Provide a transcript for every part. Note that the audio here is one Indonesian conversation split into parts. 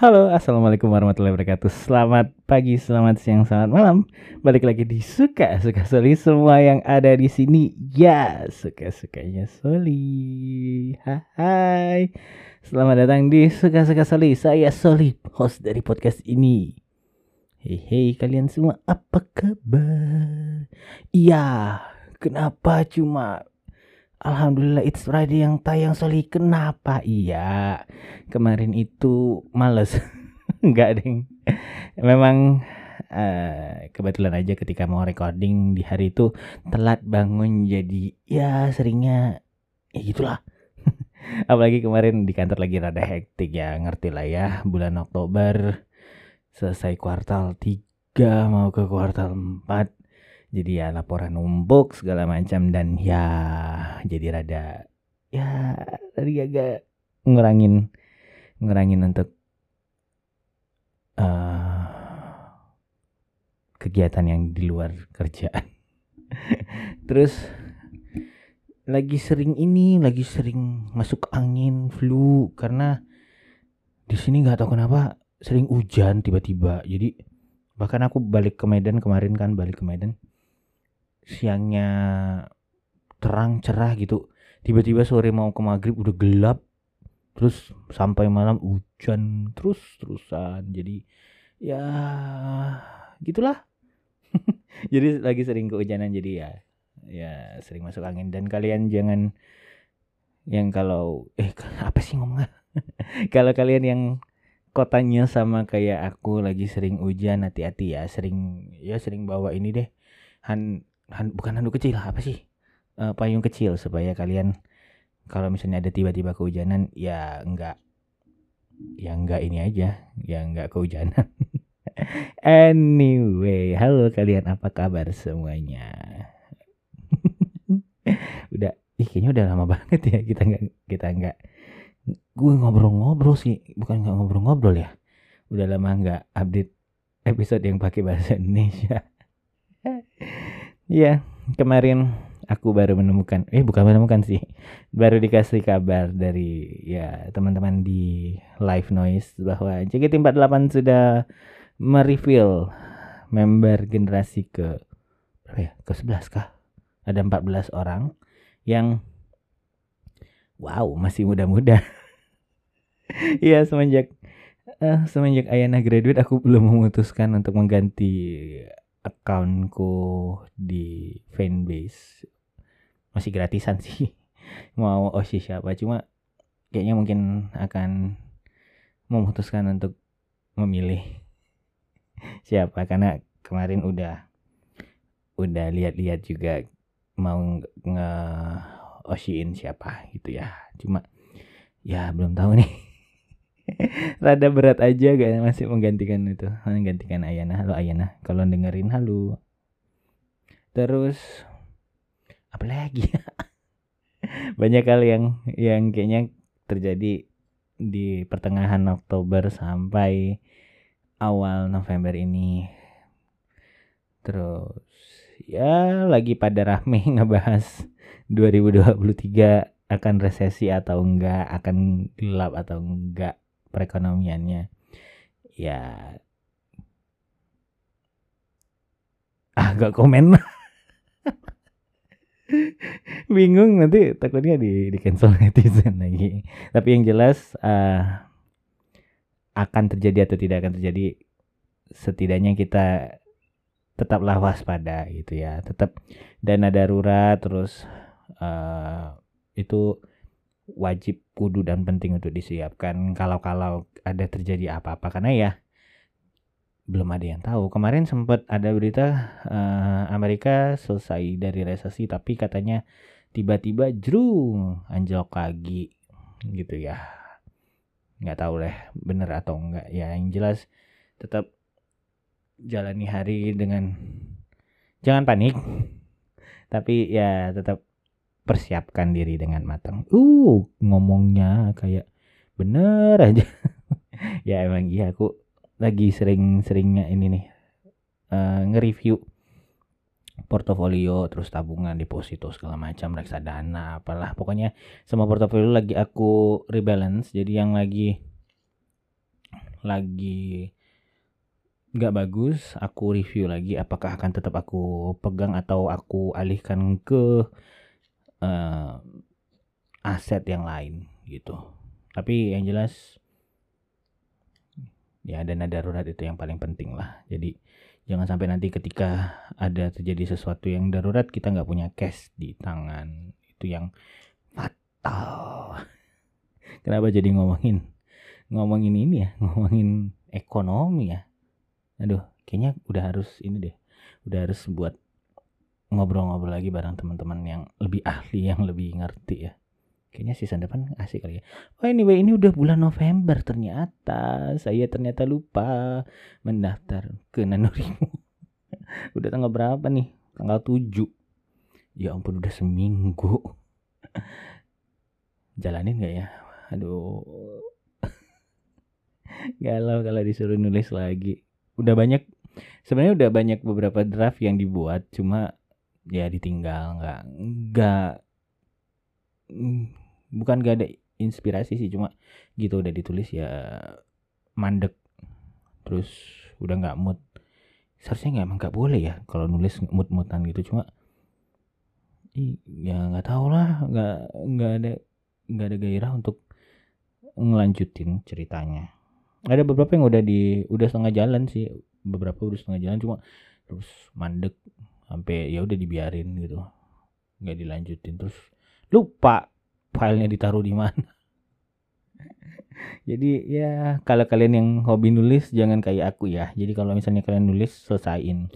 Halo, assalamualaikum warahmatullahi wabarakatuh. Selamat pagi, selamat siang, selamat malam. Balik lagi di suka suka Soli semua yang ada di sini. Ya, suka sukanya Soli. Hai, selamat datang di suka suka Soli. Saya Soli, host dari podcast ini. Hei, hei kalian semua, apa kabar? Iya, kenapa cuma Alhamdulillah It's Friday yang tayang Soli Kenapa? Iya Kemarin itu males. Enggak deng Memang uh, Kebetulan aja ketika mau recording di hari itu Telat bangun jadi Ya seringnya Ya gitulah. Apalagi kemarin di kantor lagi rada hektik ya Ngerti lah ya. Bulan Oktober Selesai kuartal 3 Mau ke kuartal 4 jadi ya laporan numpuk segala macam dan ya jadi rada ya tadi agak ngurangin ngurangin untuk uh, kegiatan yang di luar kerjaan. Terus lagi sering ini lagi sering masuk angin flu karena di sini nggak tahu kenapa sering hujan tiba-tiba. Jadi bahkan aku balik ke Medan kemarin kan balik ke Medan siangnya terang cerah gitu. Tiba-tiba sore mau ke maghrib udah gelap. Terus sampai malam hujan terus terusan jadi ya gitulah. Jadi lagi sering kehujanan jadi ya ya sering masuk angin. Dan kalian jangan yang kalau eh apa sih ngomongnya? Kalau kalian yang kotanya sama kayak aku lagi sering hujan hati-hati ya. Sering ya sering bawa ini deh. Han hand, bukan handuk kecil apa sih? Uh, payung kecil supaya kalian kalau misalnya ada tiba-tiba kehujanan ya enggak ya enggak ini aja ya enggak kehujanan. Anyway halo kalian apa kabar semuanya? Udah ih kayaknya udah lama banget ya kita enggak kita enggak gue ngobrol-ngobrol sih bukan nggak ngobrol-ngobrol ya. Udah lama nggak update episode yang pakai bahasa Indonesia Iya, kemarin aku baru menemukan, eh bukan menemukan sih, baru dikasih kabar dari ya teman-teman di Live Noise bahwa JKT48 sudah mereveal member generasi ke berapa ya? Ke 11 kah? Ada 14 orang yang wow, masih muda-muda. Iya, semenjak uh, semenjak Ayana graduate aku belum memutuskan untuk mengganti accountku di fanbase masih gratisan sih. Mau osi siapa cuma kayaknya mungkin akan memutuskan untuk memilih siapa karena kemarin udah udah lihat-lihat juga mau nge osiin siapa gitu ya. Cuma ya belum tahu nih rada berat aja gak masih menggantikan itu. Menggantikan Ayana halo Ayana kalau dengerin halo. Terus apa lagi? Banyak kali yang yang kayaknya terjadi di pertengahan Oktober sampai awal November ini. Terus ya lagi pada rame ngebahas 2023 akan resesi atau enggak akan gelap atau enggak perekonomiannya. Ya agak komen. Bingung nanti takutnya di di cancel netizen lagi. Tapi yang jelas uh, akan terjadi atau tidak akan terjadi setidaknya kita tetaplah waspada gitu ya. Tetap dana darurat terus uh, itu wajib kudu dan penting untuk disiapkan kalau-kalau ada terjadi apa-apa karena ya belum ada yang tahu. Kemarin sempat ada berita uh, Amerika selesai dari resesi tapi katanya tiba-tiba jrung anjlok lagi gitu ya. Nggak tahu deh bener atau enggak. Ya yang jelas tetap jalani hari dengan jangan panik. Tapi ya tetap persiapkan diri dengan matang. Uh, ngomongnya kayak bener aja. ya emang iya aku lagi sering-seringnya ini nih uh, nge-review portofolio terus tabungan deposito segala macam reksadana apalah pokoknya semua portofolio lagi aku rebalance jadi yang lagi lagi nggak bagus, aku review lagi apakah akan tetap aku pegang atau aku alihkan ke uh, aset yang lain gitu. Tapi yang jelas ya dana darurat itu yang paling penting lah. Jadi jangan sampai nanti ketika ada terjadi sesuatu yang darurat kita nggak punya cash di tangan itu yang fatal. Kenapa jadi ngomongin ngomongin ini ya, ngomongin ekonomi ya. Aduh, kayaknya udah harus ini deh. Udah harus buat ngobrol-ngobrol lagi bareng teman-teman yang lebih ahli, yang lebih ngerti ya. Kayaknya season depan asik kali ya. Oh anyway ini udah bulan November ternyata. Saya ternyata lupa mendaftar ke Nanorimu. udah tanggal berapa nih? Tanggal 7. Ya ampun udah seminggu. Jalanin gak ya? Aduh. Galau kalau disuruh nulis lagi. Udah banyak sebenarnya udah banyak beberapa draft yang dibuat cuma ya ditinggal nggak nggak bukan gak ada inspirasi sih cuma gitu udah ditulis ya mandek terus udah nggak mood. Seharusnya nggak emang nggak boleh ya kalau nulis mood moodan gitu cuma ya nggak tahu lah nggak nggak ada nggak ada gairah untuk ngelanjutin ceritanya. Ada beberapa yang udah di udah setengah jalan sih beberapa udah setengah jalan cuma terus mandek sampai ya udah dibiarin gitu. Nggak dilanjutin. Terus lupa filenya ditaruh di mana. Jadi ya kalau kalian yang hobi nulis jangan kayak aku ya. Jadi kalau misalnya kalian nulis selesaiin.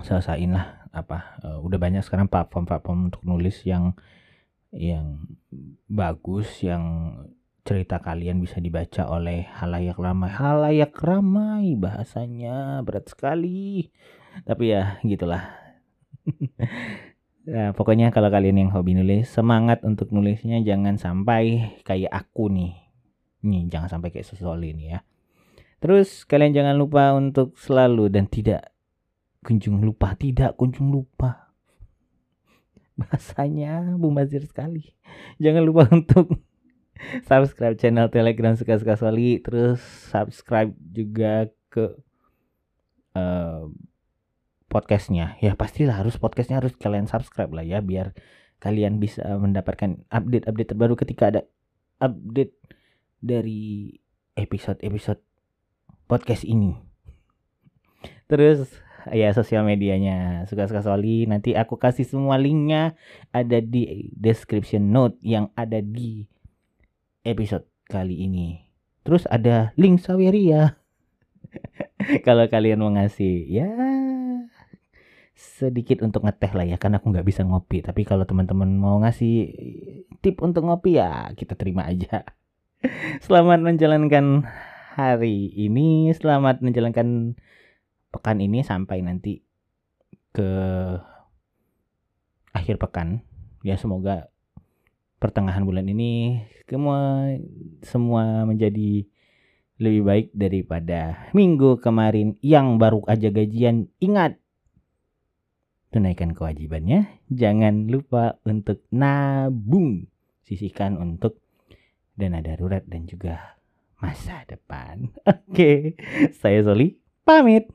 Selesaiin lah apa uh, udah banyak sekarang platform-platform untuk nulis yang yang bagus yang cerita kalian bisa dibaca oleh halayak ramai. Halayak ramai bahasanya berat sekali tapi ya gitulah Nah, pokoknya kalau kalian yang hobi nulis, semangat untuk nulisnya jangan sampai kayak aku nih. Nih, jangan sampai kayak sesuatu ini ya. Terus kalian jangan lupa untuk selalu dan tidak kunjung lupa, tidak kunjung lupa. Bahasanya bumazir sekali. Jangan lupa untuk subscribe channel Telegram suka-suka Soli, terus subscribe juga ke uh, podcastnya. Ya pastilah harus podcastnya harus kalian subscribe lah ya biar kalian bisa mendapatkan update-update terbaru ketika ada update dari episode-episode podcast ini. Terus ya sosial medianya. Suka-suka Soli nanti aku kasih semua linknya ada di description note yang ada di episode kali ini. Terus ada link Saweria. Kalau kalian mau ngasih ya sedikit untuk ngeteh lah ya karena aku nggak bisa ngopi. Tapi kalau teman-teman mau ngasih tip untuk ngopi ya kita terima aja. Selamat menjalankan hari ini selamat menjalankan pekan ini sampai nanti ke akhir pekan. Ya semoga pertengahan bulan ini semua semua menjadi lebih baik daripada minggu kemarin yang baru aja gajian. Ingat tunaikan kewajibannya. Jangan lupa untuk nabung. Sisihkan untuk dana darurat dan juga masa depan. Oke, saya Zoli pamit.